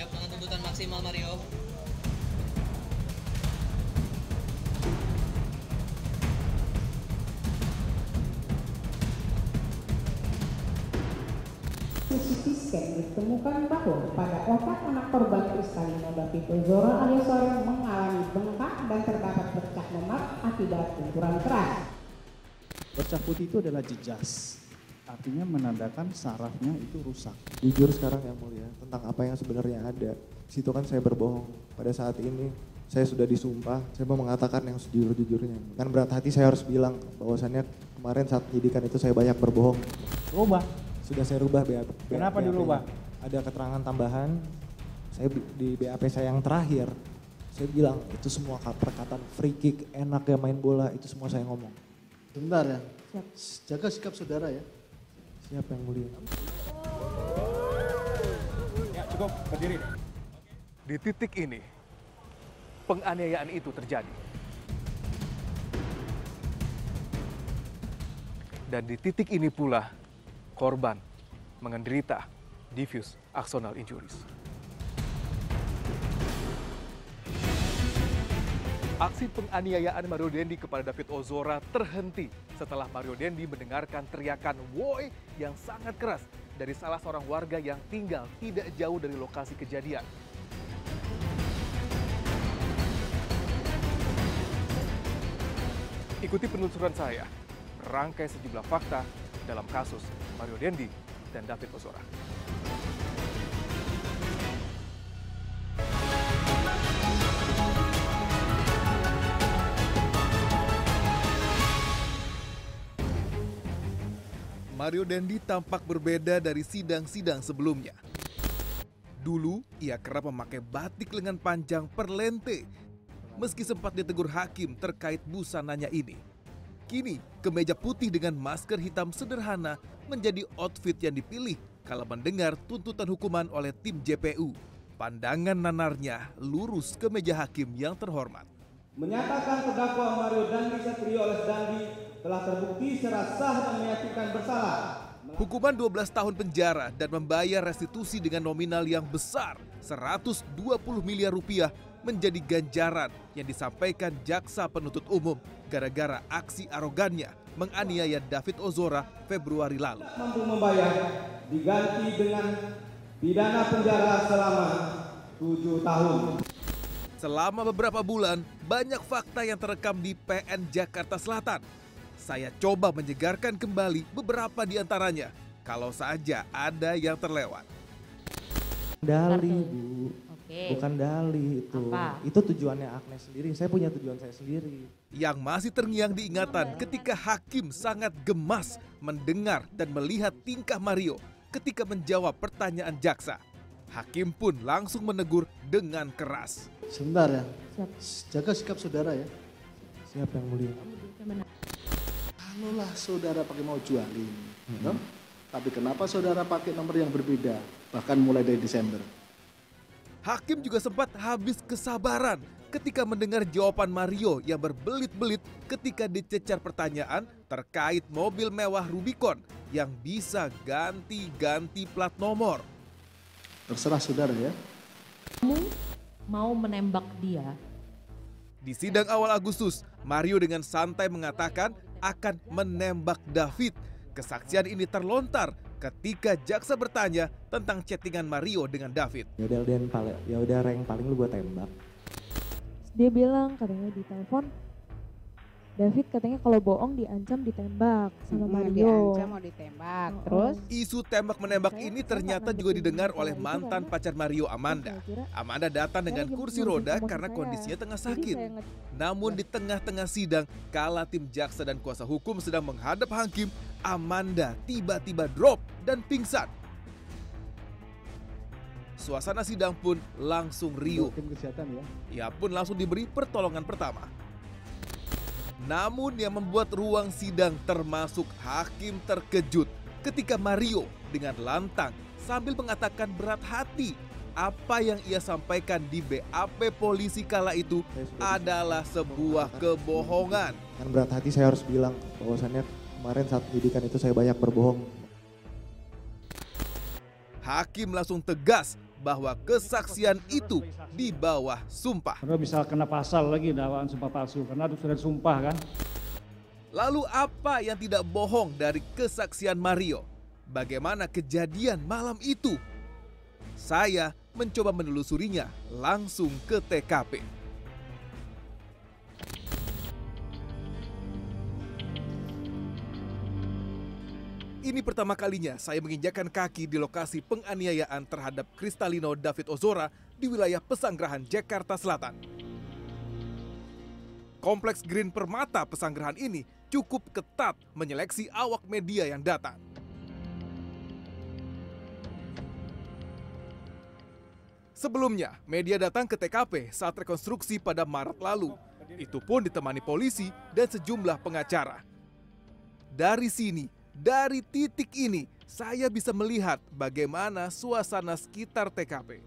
Siap dengan tuntutan maksimal Mario. Scan ditemukan bahwa pada otak anak korban Kristalino David Ozora alias Soren mengalami bengkak dan terdapat bercak memar akibat benturan keras. Bercak putih itu adalah jejas, artinya menandakan sarafnya itu rusak. Jujur sekarang yang mulia tentang apa yang sebenarnya ada. Di situ kan saya berbohong. Pada saat ini saya sudah disumpah, saya mau mengatakan yang sejujur-jujurnya. Kan berat hati saya harus bilang bahwasannya kemarin saat penyidikan itu saya banyak berbohong. Rubah. Sudah saya rubah BAP. Kenapa dirubah? Ada keterangan tambahan. Saya di BAP saya yang terakhir, saya bilang itu semua ka- perkataan free kick, enak ya main bola, itu semua saya ngomong. Sebentar ya. Jaga sikap saudara ya. Siapa yang mulia? Ya cukup, berdiri. Di titik ini, penganiayaan itu terjadi. Dan di titik ini pula, korban menderita diffuse axonal injuries. Aksi penganiayaan Mario Dendi kepada David Ozora terhenti setelah Mario Dendi mendengarkan teriakan "woi" yang sangat keras dari salah seorang warga yang tinggal tidak jauh dari lokasi kejadian. Ikuti penelusuran saya, rangkai sejumlah fakta dalam kasus Mario Dendi dan David Ozora. Mario Dendi tampak berbeda dari sidang-sidang sebelumnya. Dulu, ia kerap memakai batik lengan panjang perlente meski sempat ditegur hakim terkait busananya ini. Kini, kemeja putih dengan masker hitam sederhana menjadi outfit yang dipilih kalau mendengar tuntutan hukuman oleh tim JPU. Pandangan nanarnya lurus ke meja hakim yang terhormat. Menyatakan terdakwa Mario Dandi Satrio alias Dandi telah terbukti secara sah dan meyakinkan bersalah. Hukuman 12 tahun penjara dan membayar restitusi dengan nominal yang besar 120 miliar rupiah menjadi ganjaran yang disampaikan jaksa penuntut umum gara-gara aksi arogannya menganiaya David Ozora Februari lalu. Mampu membayar diganti dengan pidana penjara selama tujuh tahun. Selama beberapa bulan, banyak fakta yang terekam di PN Jakarta Selatan. Saya coba menyegarkan kembali beberapa di antaranya, kalau saja ada yang terlewat. Dali bu, Oke. bukan dali itu. Apa? Itu tujuannya Agnes sendiri. Saya punya tujuan saya sendiri. Yang masih terngiang diingatan ketika hakim sangat gemas mendengar dan melihat tingkah Mario ketika menjawab pertanyaan jaksa. Hakim pun langsung menegur dengan keras. Sebentar ya. Jaga sikap saudara ya. Siapa yang mulia? Kalaulah saudara pakai mau jualin, no? tapi kenapa saudara pakai nomor yang berbeda, bahkan mulai dari Desember? Hakim juga sempat habis kesabaran ketika mendengar jawaban Mario yang berbelit-belit ketika dicecar pertanyaan terkait mobil mewah Rubicon yang bisa ganti-ganti plat nomor. Terserah saudara ya. Kamu mau menembak dia? Di sidang awal Agustus, Mario dengan santai mengatakan akan menembak David. Kesaksian ini terlontar ketika jaksa bertanya tentang chattingan Mario dengan David. Ya udah paling, ya udah rank paling lu gua tembak. Dia bilang katanya di telepon David katanya kalau bohong diancam ditembak sama Mm, Mario. Diancam mau ditembak. Oh, Terus Isu tembak-menembak Saya- ini ternyata juga didengar oleh mantan karena pacar Mario Amanda. Kira- Amanda datang dengan kursi roda karena saya. kondisinya tengah sakit. Namun di tengah-tengah sidang, kala tim jaksa dan kuasa hukum sedang menghadap hakim, Amanda tiba-tiba drop dan pingsan. Suasana sidang pun langsung riuh. Tim kesehatan ya. Ia pun langsung diberi pertolongan pertama. Namun yang membuat ruang sidang termasuk hakim terkejut ketika Mario dengan lantang sambil mengatakan berat hati apa yang ia sampaikan di BAP polisi kala itu adalah sebuah kebohongan. Kan berat hati saya harus bilang bahwasannya kemarin saat penyidikan itu saya banyak berbohong. Hakim langsung tegas bahwa kesaksian itu di bawah sumpah. Bisa kena pasal lagi dakwaan sumpah palsu karena itu sudah sumpah kan. Lalu apa yang tidak bohong dari kesaksian Mario? Bagaimana kejadian malam itu? Saya mencoba menelusurinya langsung ke TKP. Ini pertama kalinya saya menginjakan kaki di lokasi penganiayaan terhadap Kristalino David Ozora di wilayah Pesanggerahan, Jakarta Selatan. Kompleks Green Permata Pesanggerahan ini cukup ketat menyeleksi awak media yang datang. Sebelumnya, media datang ke TKP saat rekonstruksi pada Maret lalu. Itu pun ditemani polisi dan sejumlah pengacara. Dari sini, dari titik ini, saya bisa melihat bagaimana suasana sekitar TKP.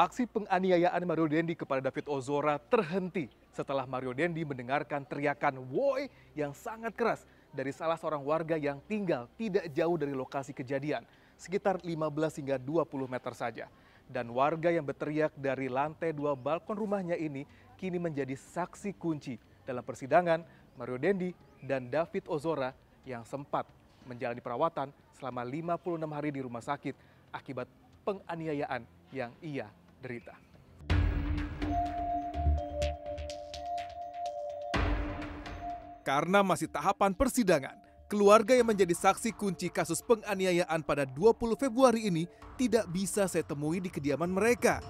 Aksi penganiayaan Mario Dendi kepada David Ozora terhenti setelah Mario Dendi mendengarkan teriakan "woi" yang sangat keras dari salah seorang warga yang tinggal tidak jauh dari lokasi kejadian, sekitar 15 hingga 20 meter saja. Dan warga yang berteriak dari lantai dua balkon rumahnya ini kini menjadi saksi kunci dalam persidangan Mario Dendi dan David Ozora yang sempat menjalani perawatan selama 56 hari di rumah sakit akibat penganiayaan yang ia derita. Karena masih tahapan persidangan, keluarga yang menjadi saksi kunci kasus penganiayaan pada 20 Februari ini tidak bisa saya temui di kediaman mereka.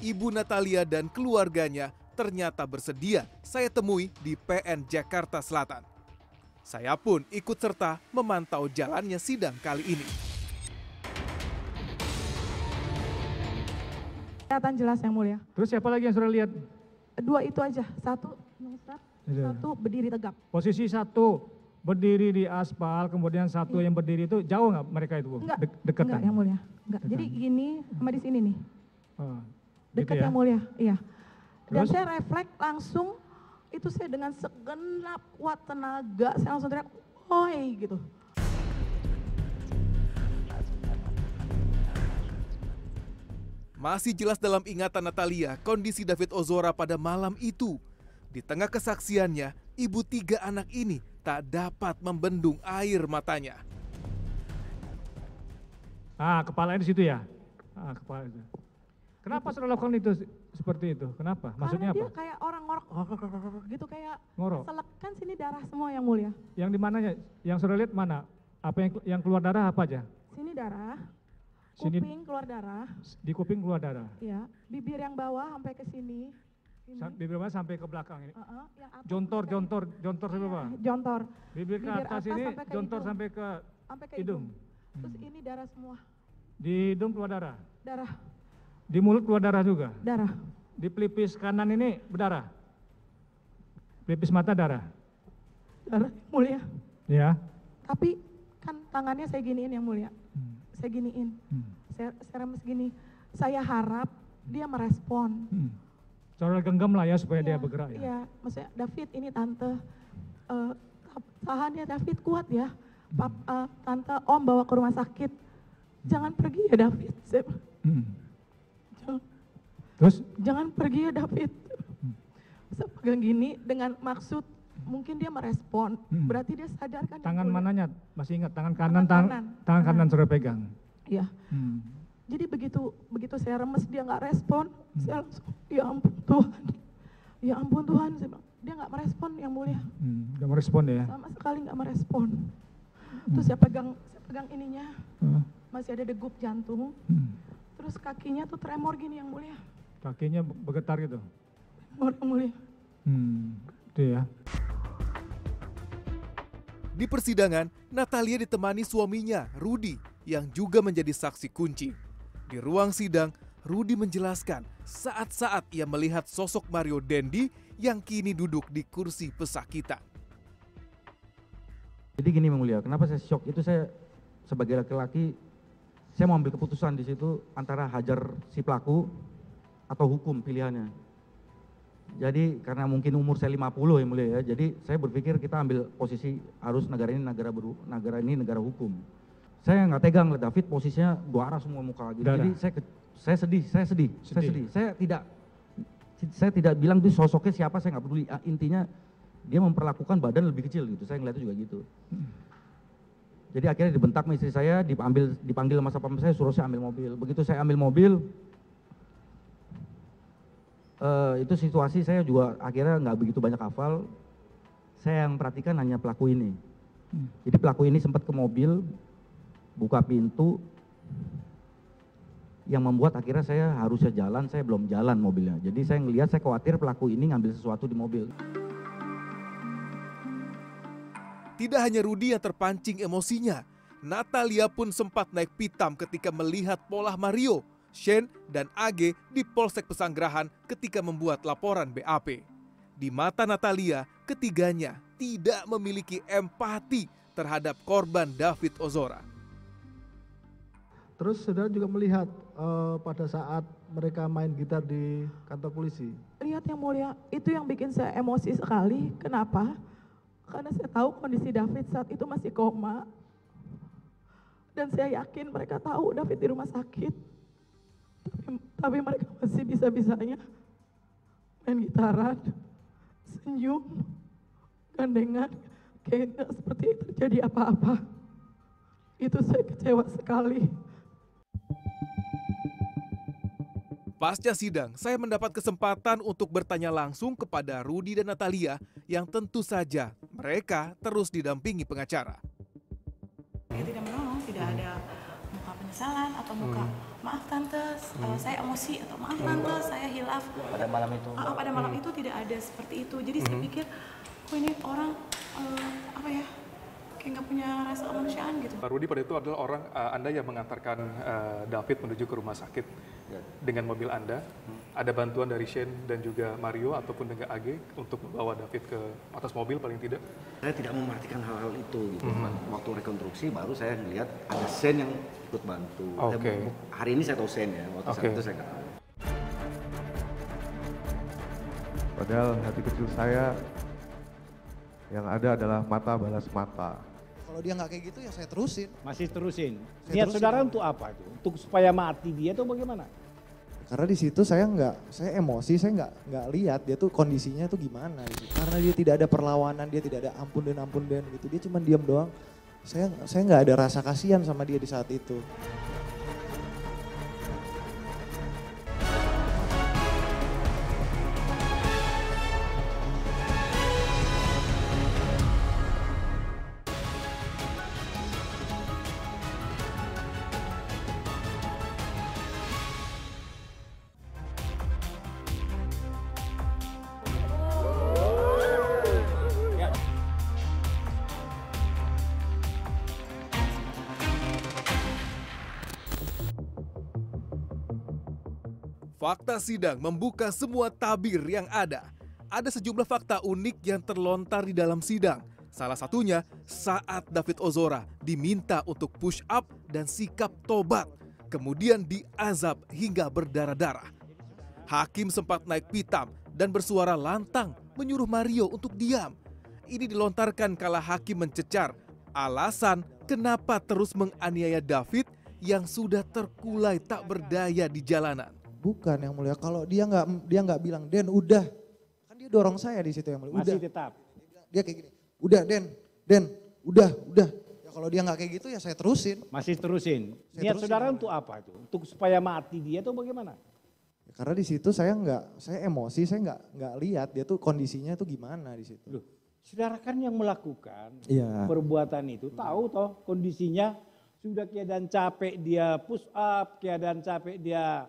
Ibu Natalia dan keluarganya ternyata bersedia saya temui di PN Jakarta Selatan. Saya pun ikut serta memantau jalannya sidang kali ini. Kelihatan jelas yang mulia. Terus siapa lagi yang sudah lihat? Dua itu aja. Satu Ustaz, Iya. satu berdiri tegap. Posisi satu berdiri di aspal, kemudian satu yang berdiri itu jauh nggak mereka itu? Bu? Enggak, Dek- dekatan. enggak yang mulia. Enggak. Jadi gini sama di sini nih. Oh, Dekat gitu ya? yang mulia. Iya. Dan Terus? saya refleks langsung itu saya dengan segenap kuat tenaga saya langsung teriak, "Oi!" gitu. Masih jelas dalam ingatan Natalia kondisi David Ozora pada malam itu. Di tengah kesaksiannya, ibu tiga anak ini tak dapat membendung air matanya. Ah, kepalanya di situ ya? Ah, kepala itu. Kenapa saudara lakukan itu seperti itu? Kenapa? Maksudnya Karena apa? dia kayak orang ngorok gitu kayak Ngorok. selek kan sini darah semua yang mulia. Yang di mananya? Yang saudara lihat mana? Apa yang yang keluar darah apa aja? Sini darah, Sini kuping keluar darah, di kuping keluar darah. ya, bibir yang bawah sampai ke sini. Ini. Bibir bawah sampai ke belakang ini. Heeh, yang atas Jontor, jontor, jontor sampai Iya, bawah. Jontor. Bibir ke Bibir atas atas ini, sampai ke jontor hidung. sampai ke Sampai ke hidung. hidung. Terus ini darah semua. Di hidung keluar darah. Darah, Di mulut keluar darah juga. darah. Di pelipis kanan ini berdarah. Pelipis mata darah. Darah mulia. Ya. Tapi kan tangannya saya giniin yang mulia. Hmm. Saya giniin. Hmm. Saya, saya remes gini. Saya harap dia merespon. Hmm. Saudara genggam lah ya supaya dia Iya, bergerak ya. Iya, maksudnya David ini tante, eh, tahan ya David kuat ya. Pap, eh, tante Om bawa ke rumah sakit. Jangan pergi ya David. Saya, Hmm. Terus jangan pergi ya David. Saya pegang gini dengan maksud mungkin dia merespon. Hmm. Berarti dia sadar kan. tangan mananya masih ingat tangan kanan tangan kanan. tangan kanan Kanan. pegang. Iya. Hmm. Jadi begitu begitu saya remes dia nggak respon, saya langsung ya ampun Tuhan, ya ampun Tuhan, saya bilang dia nggak merespon yang mulia, Hmm. Udah merespon ya. sama sekali nggak merespon. Terus saya pegang saya pegang ininya Hmm. masih ada degup jantung, Hmm. terus kakinya tuh tremor gini yang mulia, Kakinya bergetar gitu. tremor yang mulia. Hmm. Itu ya. Di persidangan, Natalia ditemani suaminya, Rudi, yang juga menjadi saksi kunci. Di ruang sidang, Rudi menjelaskan saat-saat ia melihat sosok Mario Dendi yang kini duduk di kursi pesakitan. Jadi gini Mulia, kenapa saya shock itu saya sebagai laki-laki saya mau ambil keputusan di situ antara hajar si pelaku atau hukum pilihannya. Jadi karena mungkin umur saya 50 yang mulia ya, jadi saya berpikir kita ambil posisi harus negara ini negara beru, negara ini negara hukum. saya nggak tegang lihat David posisinya dua arah semua muka gitu. Jadi saya ke- saya sedih, saya sedih, saya Sedih. sedih. Saya tidak saya tidak bilang itu sosoknya siapa, saya nggak peduli. Ah, Intinya dia memperlakukan badan lebih kecil gitu. Saya ngeliatnya juga gitu. Jadi akhirnya dibentak sama istri saya, dipanggil dipanggil sama satpam saya, suruh saya ambil mobil. Begitu saya ambil mobil, itu situasi saya juga akhirnya nggak begitu banyak hafal. Saya yang perhatikan hanya pelaku ini. Jadi pelaku ini sempat ke mobil, buka pintu, yang membuat akhirnya saya harusnya jalan, saya belum jalan mobilnya. Jadi saya ngelihat, saya khawatir pelaku ini ngambil sesuatu di mobil. Tidak hanya Rudi yang terpancing emosinya, Natalia pun sempat naik pitam ketika melihat pola Mario, Shen, dan AG di Polsek Pesanggerahan ketika membuat laporan BAP. Di mata Natalia, ketiganya tidak memiliki empati terhadap korban David Ozora. Terus saudara juga melihat eh, pada saat mereka main gitar di kantor polisi. Lihat yang mulia, itu yang bikin saya emosi sekali. Kenapa? Karena saya tahu kondisi David saat itu masih koma. Dan saya yakin mereka tahu David di rumah sakit. Tapi, tapi mereka masih bisa-bisanya main gitaran, senyum, gandengan, kayak nggak seperti terjadi apa-apa. Itu saya kecewa sekali. Pasca sidang, saya mendapat kesempatan untuk bertanya langsung kepada Rudi dan Natalia yang tentu saja mereka terus didampingi pengacara. Dia tidak menolong, tidak ada penyesalan atau muka maaf tante, eh, saya emosi atau maaf tante, saya hilaf. Pada malam itu? Ah, pada malam itu tidak ada seperti itu. Jadi saya Mhm. pikir, kok ini orang eh, apa ya, kayak nggak punya rasa kemanusiaan gitu. Pak Rudi pada itu adalah orang uh, Anda yang mengantarkan uh, David menuju ke rumah sakit dengan mobil Anda. Ada bantuan dari Shane dan juga Mario ataupun dengan AG untuk membawa David ke atas mobil paling tidak. Saya tidak memperhatikan hal-hal itu gitu. Mhm. Waktu rekonstruksi baru saya melihat ada Sen yang ikut bantu. Oke. Eh, bu- Hari ini saya tahu Sen ya, waktu saat Oke. itu saya nggak tahu. Padahal hati kecil saya yang ada adalah mata balas mata. Kalau dia nggak kayak gitu ya saya terusin. Masih terusin. Saya Niat terusin. saudara untuk apa itu? Untuk supaya mati dia atau bagaimana? Karena di situ saya nggak, saya emosi, saya nggak nggak lihat dia tuh kondisinya tuh gimana gitu. Karena dia tidak ada perlawanan, dia tidak ada ampun dan ampun dan gitu. Dia cuma diam doang. Saya saya nggak ada rasa kasihan sama dia di saat itu. Fakta sidang membuka semua tabir yang ada. Ada sejumlah fakta unik yang terlontar di dalam sidang. Salah satunya saat David Ozora diminta untuk push up dan sikap tobat, kemudian diazab hingga berdarah-darah. Hakim sempat naik pitam dan bersuara lantang menyuruh Mario untuk diam. Ini dilontarkan kala hakim mencecar alasan kenapa terus menganiaya David yang sudah terkulai tak berdaya di jalanan. Bukan yang mulia. Kalau dia nggak dia nggak bilang Den udah, kan dia dorong saya di situ yang mulia. Udah. Masih tetap. Dia kayak gini. Udah Den, Den, udah, udah. Ya kalau dia nggak kayak gitu ya saya terusin. Masih terusin. Saya Niat terusin, saudara untuk apa itu? Untuk supaya mati dia atau bagaimana? Ya, Karena di situ saya nggak, saya emosi, saya nggak nggak lihat dia tuh kondisinya tuh gimana di situ. Loh, saudara kan yang melakukan Iya. perbuatan itu tahu toh kondisinya sudah keadaan capek dia push up, keadaan capek dia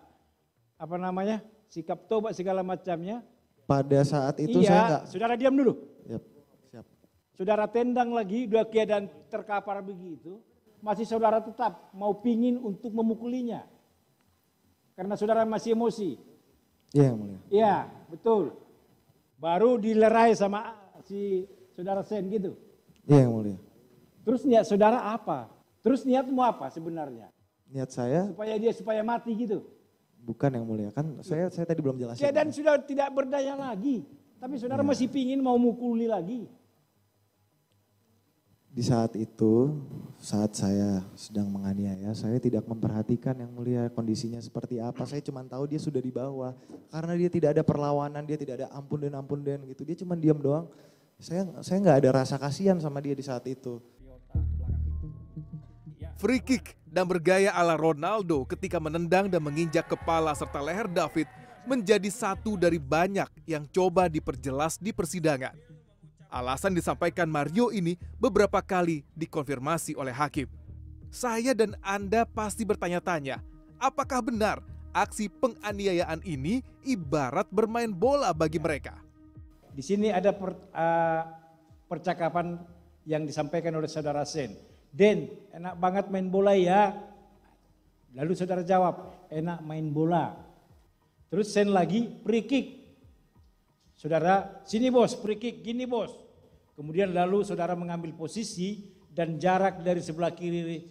apa namanya sikap tobat segala macamnya. Pada saat itu iya, saya nggak. saudara diam dulu. Yap, siap. Saudara tendang lagi, udah keadaan terkapar begitu, masih saudara tetap mau pingin untuk memukulinya. Karena saudara masih emosi. Iya mulia. Iya, betul. Baru dilerai sama si saudara Sen gitu. Iya mulia. Terus niat saudara apa? Terus niatmu apa sebenarnya? Niat saya Supaya dia supaya mati gitu. Bukan yang mulia kan saya saya tadi belum jelasin. Keadaan sudah tidak berdaya lagi. Tapi saudara masih pingin mau mukuli lagi. Di saat itu, saat saya sedang menganiaya, saya tidak memperhatikan yang mulia kondisinya seperti apa. Saya cuma tahu dia sudah di bawah. Karena dia tidak ada perlawanan, dia tidak ada ampun dan ampun dan gitu. Dia cuma diam doang. Saya saya nggak ada rasa kasihan sama dia di saat itu. Free kick dan bergaya ala Ronaldo ketika menendang dan menginjak kepala serta leher David menjadi satu dari banyak yang coba diperjelas di persidangan. Alasan disampaikan Mario ini beberapa kali dikonfirmasi oleh hakim. Saya dan Anda pasti bertanya-tanya, apakah benar aksi penganiayaan ini ibarat bermain bola bagi mereka? Di sini ada per, uh, percakapan yang disampaikan oleh saudara Sen. Den, enak banget main bola ya. Lalu saudara jawab, enak main bola. Terus Sen lagi, free kick. Saudara, sini bos, free kick, gini bos. Kemudian lalu saudara mengambil posisi dan jarak dari sebelah kiri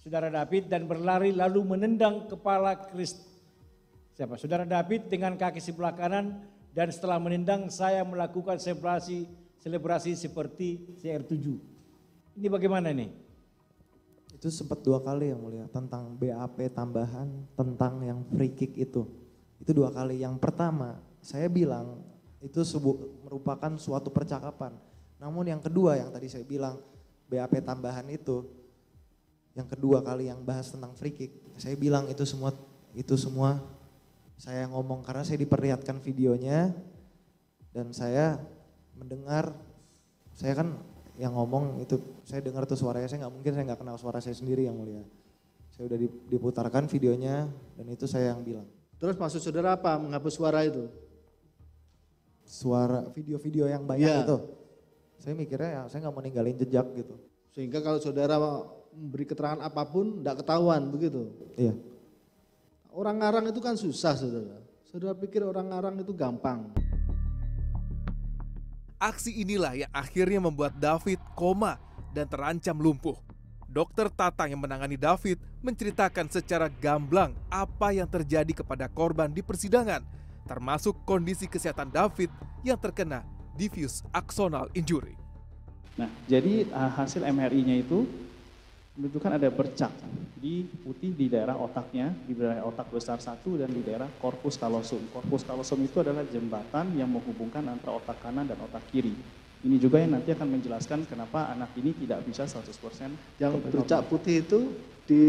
saudara David dan berlari lalu menendang kepala Chris. Siapa? Saudara David dengan kaki sebelah kanan dan setelah menendang saya melakukan selebrasi selebrasi seperti CR7. Ini bagaimana nih? Itu sempat dua kali yang mulia tentang BAP tambahan tentang yang free kick itu. Itu dua kali. Yang pertama saya bilang itu sebu merupakan suatu percakapan namun yang kedua yang tadi saya bilang BAP tambahan itu, yang kedua kali yang bahas tentang free kick, saya bilang itu semua itu semua saya ngomong karena saya diperlihatkan videonya dan saya mendengar saya kan yang ngomong itu saya dengar tuh suaranya saya nggak mungkin saya nggak kenal suara saya sendiri yang mulia saya udah diputarkan videonya dan itu saya yang bilang terus maksud saudara apa menghapus suara itu suara video-video yang banyak ya. itu saya mikirnya ya saya nggak mau ninggalin jejak gitu. Sehingga kalau saudara memberi keterangan apa pun tidak ketahuan begitu? Iya. Orang ngarang itu kan susah saudara. Saudara pikir orang ngarang itu gampang. Aksi inilah yang akhirnya membuat David koma dan terancam lumpuh. Dokter Tatang yang menangani David menceritakan secara gamblang apa yang terjadi kepada korban di persidangan, termasuk kondisi kesehatan David yang terkena diffuse axonal injury. Nah, jadi uh, hasil MRI-nya itu menunjukkan ada bercak di putih di daerah otaknya, di daerah otak besar satu dan di daerah corpus callosum. Corpus callosum itu adalah jembatan yang menghubungkan antara otak kanan dan otak kiri. Ini juga yang nanti akan menjelaskan kenapa anak ini tidak bisa 100% Yang bercak putih itu di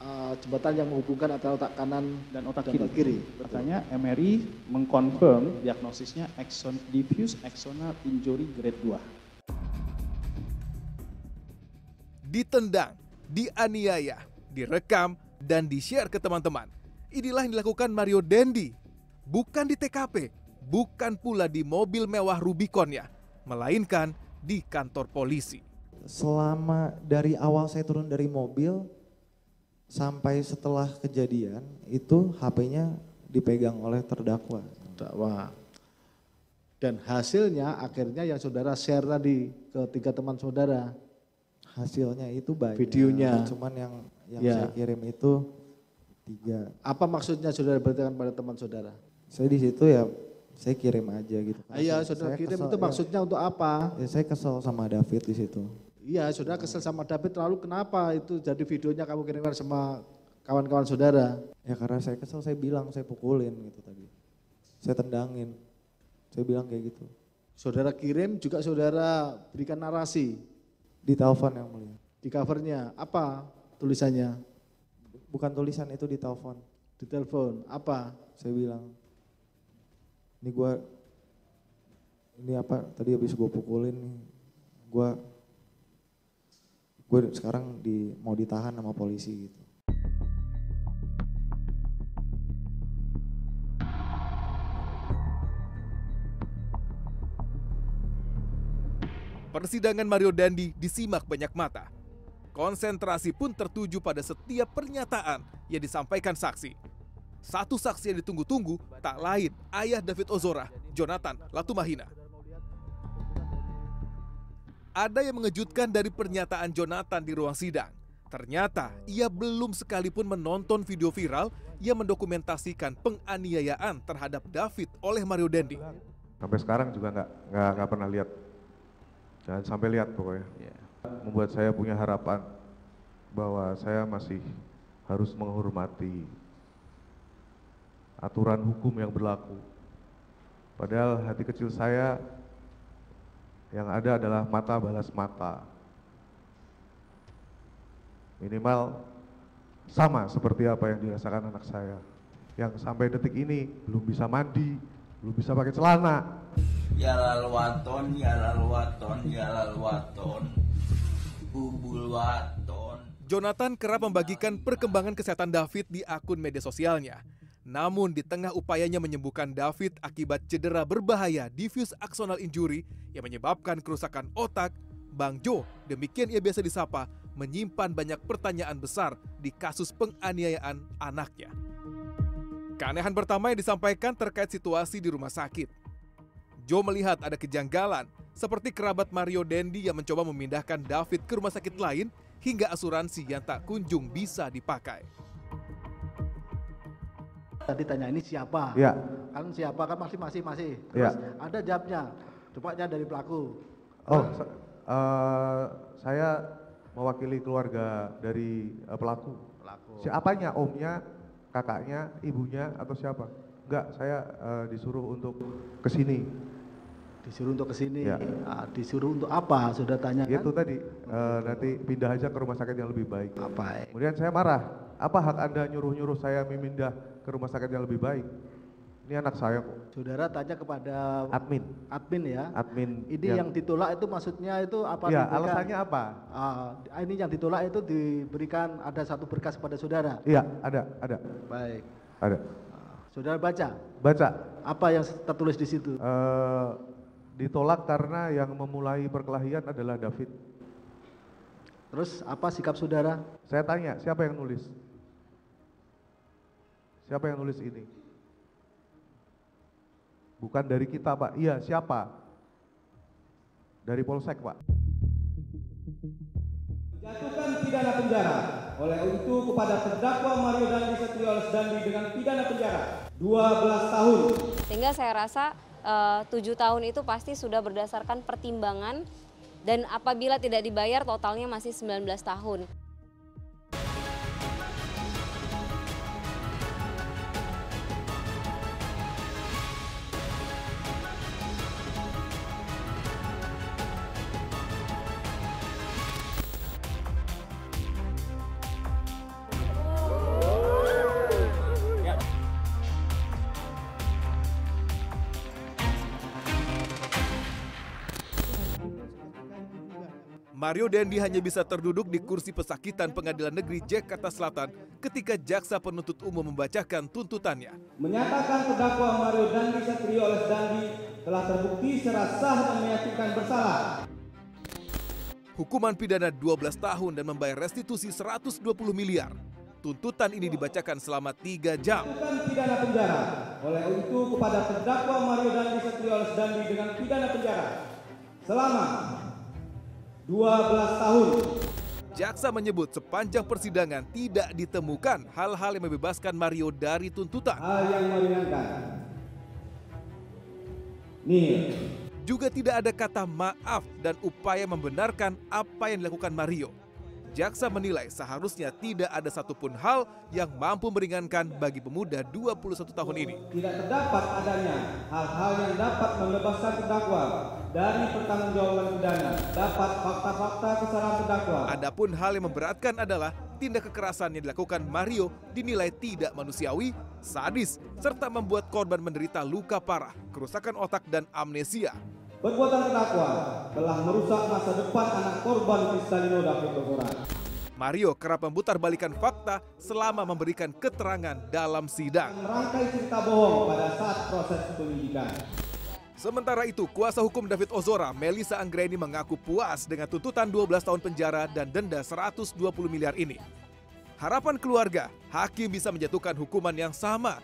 uh, jembatan yang menghubungkan antara otak kanan dan otak dan kiri. kiri. Katanya MRI mengkonfirm diagnosisnya axon diffuse axonal injury grade 2. Ditendang, dianiaya, direkam, dan di-share ke teman-teman. Inilah yang dilakukan Mario Dendi. Bukan di TKP, bukan pula di mobil mewah Rubiconnya, melainkan di kantor polisi. Selama dari awal saya turun dari mobil, sampai setelah kejadian itu HP-nya dipegang oleh terdakwa. Terdakwa. Dan hasilnya akhirnya yang saudara share tadi ke tiga teman saudara. Hasilnya itu banyak. Videonya. Cuman yang yang ya. saya kirim itu tiga. Apa maksudnya saudara beritakan pada teman saudara? Saya di situ ya saya kirim aja gitu. Iya, saudara kirim kesel, itu ya. maksudnya untuk apa? Ya, saya kesel sama David di situ. Iya, saudara kesel sama David, lalu kenapa itu jadi videonya kamu kirimkan sama kawan-kawan saudara? Ya karena saya kesel, saya bilang saya pukulin gitu tadi. Saya tendangin. Saya bilang kayak gitu. Saudara kirim juga saudara berikan narasi? Di telepon yang mulia. Di covernya, apa tulisannya? Bukan tulisan itu di telepon. Di telepon, apa? Saya bilang, ini gue, ini apa, tadi habis gue pukulin nih, gue gue sekarang di mau ditahan sama polisi gitu. Persidangan Mario Dandi disimak banyak mata. Konsentrasi pun tertuju pada setiap pernyataan yang disampaikan saksi. Satu saksi yang ditunggu-tunggu tak lain ayah David Ozora, Jonathan Latumahina. Ada yang mengejutkan dari pernyataan Jonathan di ruang sidang. Ternyata ia belum sekalipun menonton video viral yang mendokumentasikan penganiayaan terhadap David oleh Mario Dendi. Sampai sekarang juga nggak nggak pernah lihat. Jangan sampai lihat pokoknya. Yeah. Membuat saya punya harapan bahwa saya masih harus menghormati aturan hukum yang berlaku. Padahal hati kecil saya yang ada adalah mata balas mata. Minimal sama seperti apa yang dirasakan anak saya. Yang sampai detik ini belum bisa mandi, belum bisa pakai celana. Ya ya ya. Bubul waton. Jonathan kerap membagikan perkembangan kesehatan David di akun media sosialnya. Namun di tengah upayanya menyembuhkan David akibat cedera berbahaya diffuse axonal injury yang menyebabkan kerusakan otak, Bang Jo, demikian ia biasa disapa, menyimpan banyak pertanyaan besar di kasus penganiayaan anaknya. Keanehan pertama yang disampaikan terkait situasi di rumah sakit. Joe melihat ada kejanggalan, seperti kerabat Mario Dendi yang mencoba memindahkan David ke rumah sakit lain hingga asuransi yang tak kunjung bisa dipakai. Tadi tanya ini siapa? Ya. Kan siapa kan masih masih masih. Ya. Terus ada jawabnya. Cepatnya dari pelaku. Oh, sa- eh, saya mewakili keluarga dari eh, pelaku. Pelaku. Siapanya? Omnya, kakaknya, ibunya, atau siapa? Enggak, saya eh, disuruh untuk ke sini. Disuruh untuk ke sini. Ya. Ah, disuruh untuk apa? Sudah tanya kan? Itu tadi, eh, nanti pindah aja ke rumah sakit yang lebih baik. Apa? Kemudian saya marah. Apa hak Anda nyuruh-nyuruh saya memindah ke rumah sakit yang lebih baik? Ini anak saya kok. Saudara tanya kepada Admin. admin ya. Admin. Ini yang, ditolak itu maksudnya itu apa? Ya, diberikan? alasannya apa? Ah, ini yang ditolak itu diberikan ada satu berkas kepada saudara. Iya, ada, ada. Baik. Ada. Saudara baca. Baca. Apa yang tertulis di situ? Eh, ditolak karena yang memulai perkelahian adalah David. Terus apa sikap saudara? Saya tanya, siapa yang nulis? Siapa yang nulis ini? Bukan dari kita, Pak. Iya, siapa? Dari Polsek, Pak. Jatuhkan pidana penjara oleh itu kepada terdakwa Mario Dandi Satrioles Dandi dengan pidana penjara 12 tahun. Sehingga saya rasa tujuh tahun itu pasti sudah berdasarkan pertimbangan dan apabila tidak dibayar totalnya masih 19 tahun. Mario Dendi hanya bisa terduduk di kursi pesakitan Pengadilan Negeri Jakarta Selatan ketika jaksa penuntut umum membacakan tuntutannya. Menyatakan terdakwa Mario Dandi Satrioles Dandi telah terbukti secara sah dan meyakinkan bersalah. Hukuman pidana 12 tahun dan membayar restitusi 120 miliar. Tuntutan ini dibacakan selama 3 jam. Pidana penjara oleh itu kepada terdakwa Mario Dandi Satrioles Dandi dengan pidana penjara selama 12 tahun. Jaksa menyebut sepanjang persidangan tidak ditemukan hal-hal yang membebaskan Mario dari tuntutan. Hal yang meringankan. Nih, Juga tidak ada kata maaf dan upaya membenarkan apa yang dilakukan Mario. Jaksa menilai seharusnya tidak ada satupun hal yang mampu meringankan bagi pemuda 21 tahun ini. tidak terdapat adanya hal-hal yang dapat membebaskan terdakwa dari pertanggungjawaban pidana. Dapat fakta-fakta kesalahan terdakwa. Adapun hal yang memberatkan adalah tindak kekerasan yang dilakukan Mario dinilai tidak manusiawi, sadis, serta membuat korban menderita luka parah, kerusakan otak dan amnesia. Perbuatan terdakwa telah merusak masa depan anak korban Kristalino David Ozora. Mario kerap memutar fakta selama memberikan keterangan dalam sidang. Merangkai cerita bohong pada saat proses penyidikan. Sementara itu, kuasa hukum David Ozora, Melisa Anggreni mengaku puas dengan tuntutan 12 tahun penjara dan denda 120 miliar ini. Harapan keluarga, hakim bisa menjatuhkan hukuman yang sama.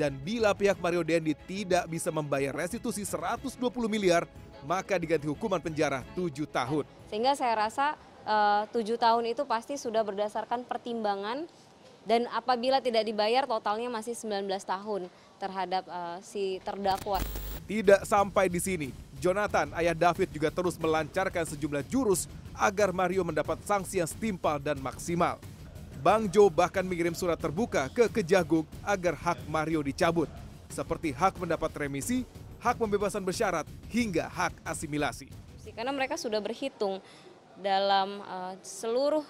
Dan bila pihak Mario Dendi tidak bisa membayar restitusi 120 miliar, maka diganti hukuman penjara 7 tahun. Sehingga saya rasa eh, tujuh tahun itu pasti sudah berdasarkan pertimbangan dan apabila tidak dibayar totalnya masih 19 tahun terhadap eh, si terdakwa. Tidak sampai di sini, Jonathan, ayah David juga terus melancarkan sejumlah jurus agar Mario mendapat sanksi yang setimpal dan maksimal. Bang Jo bahkan mengirim surat terbuka ke Kejagung agar hak Mario dicabut, seperti hak mendapat remisi, hak pembebasan bersyarat, hingga hak asimilasi. Karena mereka sudah berhitung dalam uh, seluruh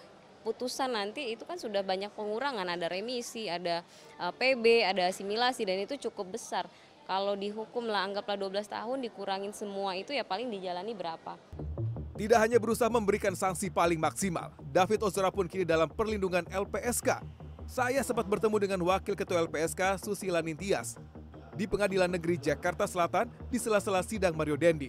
putusan nanti itu kan sudah banyak pengurangan, ada remisi, ada uh, PB, ada asimilasi dan itu cukup besar. Kalau dihukum lah anggaplah 12 tahun dikurangin semua itu ya paling dijalani berapa. Tidak hanya berusaha memberikan sanksi paling maksimal, David Ozora pun kini dalam perlindungan LPSK. Saya sempat bertemu dengan Wakil Ketua LPSK Susila Nintias di Pengadilan Negeri Jakarta Selatan di sela-sela sidang Mario Dendi.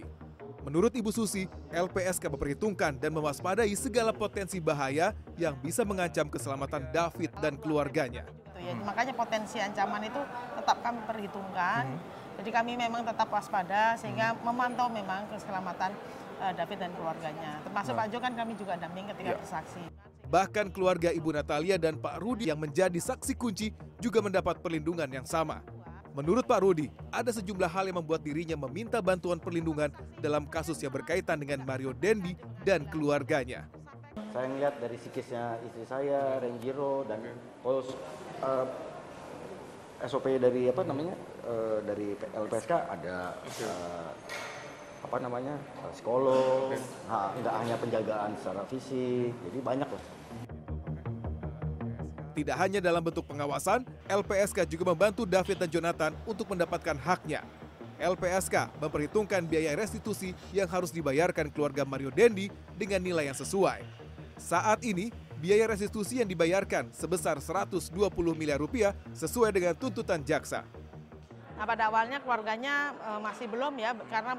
Menurut Ibu Susi, LPSK memperhitungkan dan mewaspadai segala potensi bahaya yang bisa mengancam keselamatan David dan keluarganya. Ya, makanya potensi ancaman itu tetap kami perhitungkan. Jadi kami memang tetap waspada sehingga memantau memang keselamatan uh, David dan keluarganya. Termasuk Pak Jo kan kami juga damping ketika bersaksi. Bahkan keluarga Ibu Natalia dan Pak Rudi yang menjadi saksi kunci juga mendapat perlindungan yang sama. Menurut Pak Rudi, ada sejumlah hal yang membuat dirinya meminta bantuan perlindungan dalam kasus yang berkaitan dengan Mario Dendi dan keluarganya. Saya melihat dari psikisnya istri saya, Renjiro, dan kalau uh, SOP dari apa namanya uh, dari LPSK ada uh, apa namanya psikolog, nah, nggak hanya penjagaan secara fisik, jadi banyak loh. Tidak hanya dalam bentuk pengawasan, LPSK juga membantu David dan Jonathan untuk mendapatkan haknya. LPSK memperhitungkan biaya restitusi yang harus dibayarkan keluarga Mario Dendi dengan nilai yang sesuai. Saat ini, biaya restitusi yang dibayarkan sebesar 120 miliar rupiah sesuai dengan tuntutan jaksa. Nah pada awalnya keluarganya e, masih belum ya karena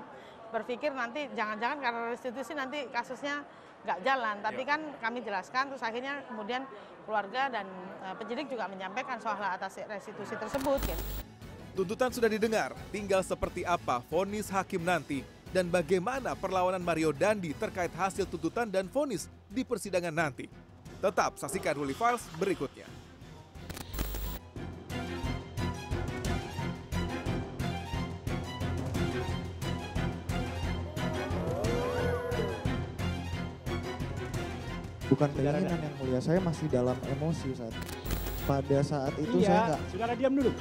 berpikir nanti jangan-jangan karena restitusi nanti kasusnya nggak jalan. Tapi kan kami jelaskan terus akhirnya kemudian keluarga dan uh, penyidik juga menyampaikan soal atas restitusi tersebut. Gitu. Tuntutan sudah didengar, tinggal seperti apa vonis hakim nanti dan bagaimana perlawanan Mario Dandi terkait hasil tuntutan dan vonis di persidangan nanti. Tetap saksikan Ruli Files berikutnya. bukan keinginan yang mulia saya masih dalam emosi saat pada saat itu iya, saya nggak saudara diam dulu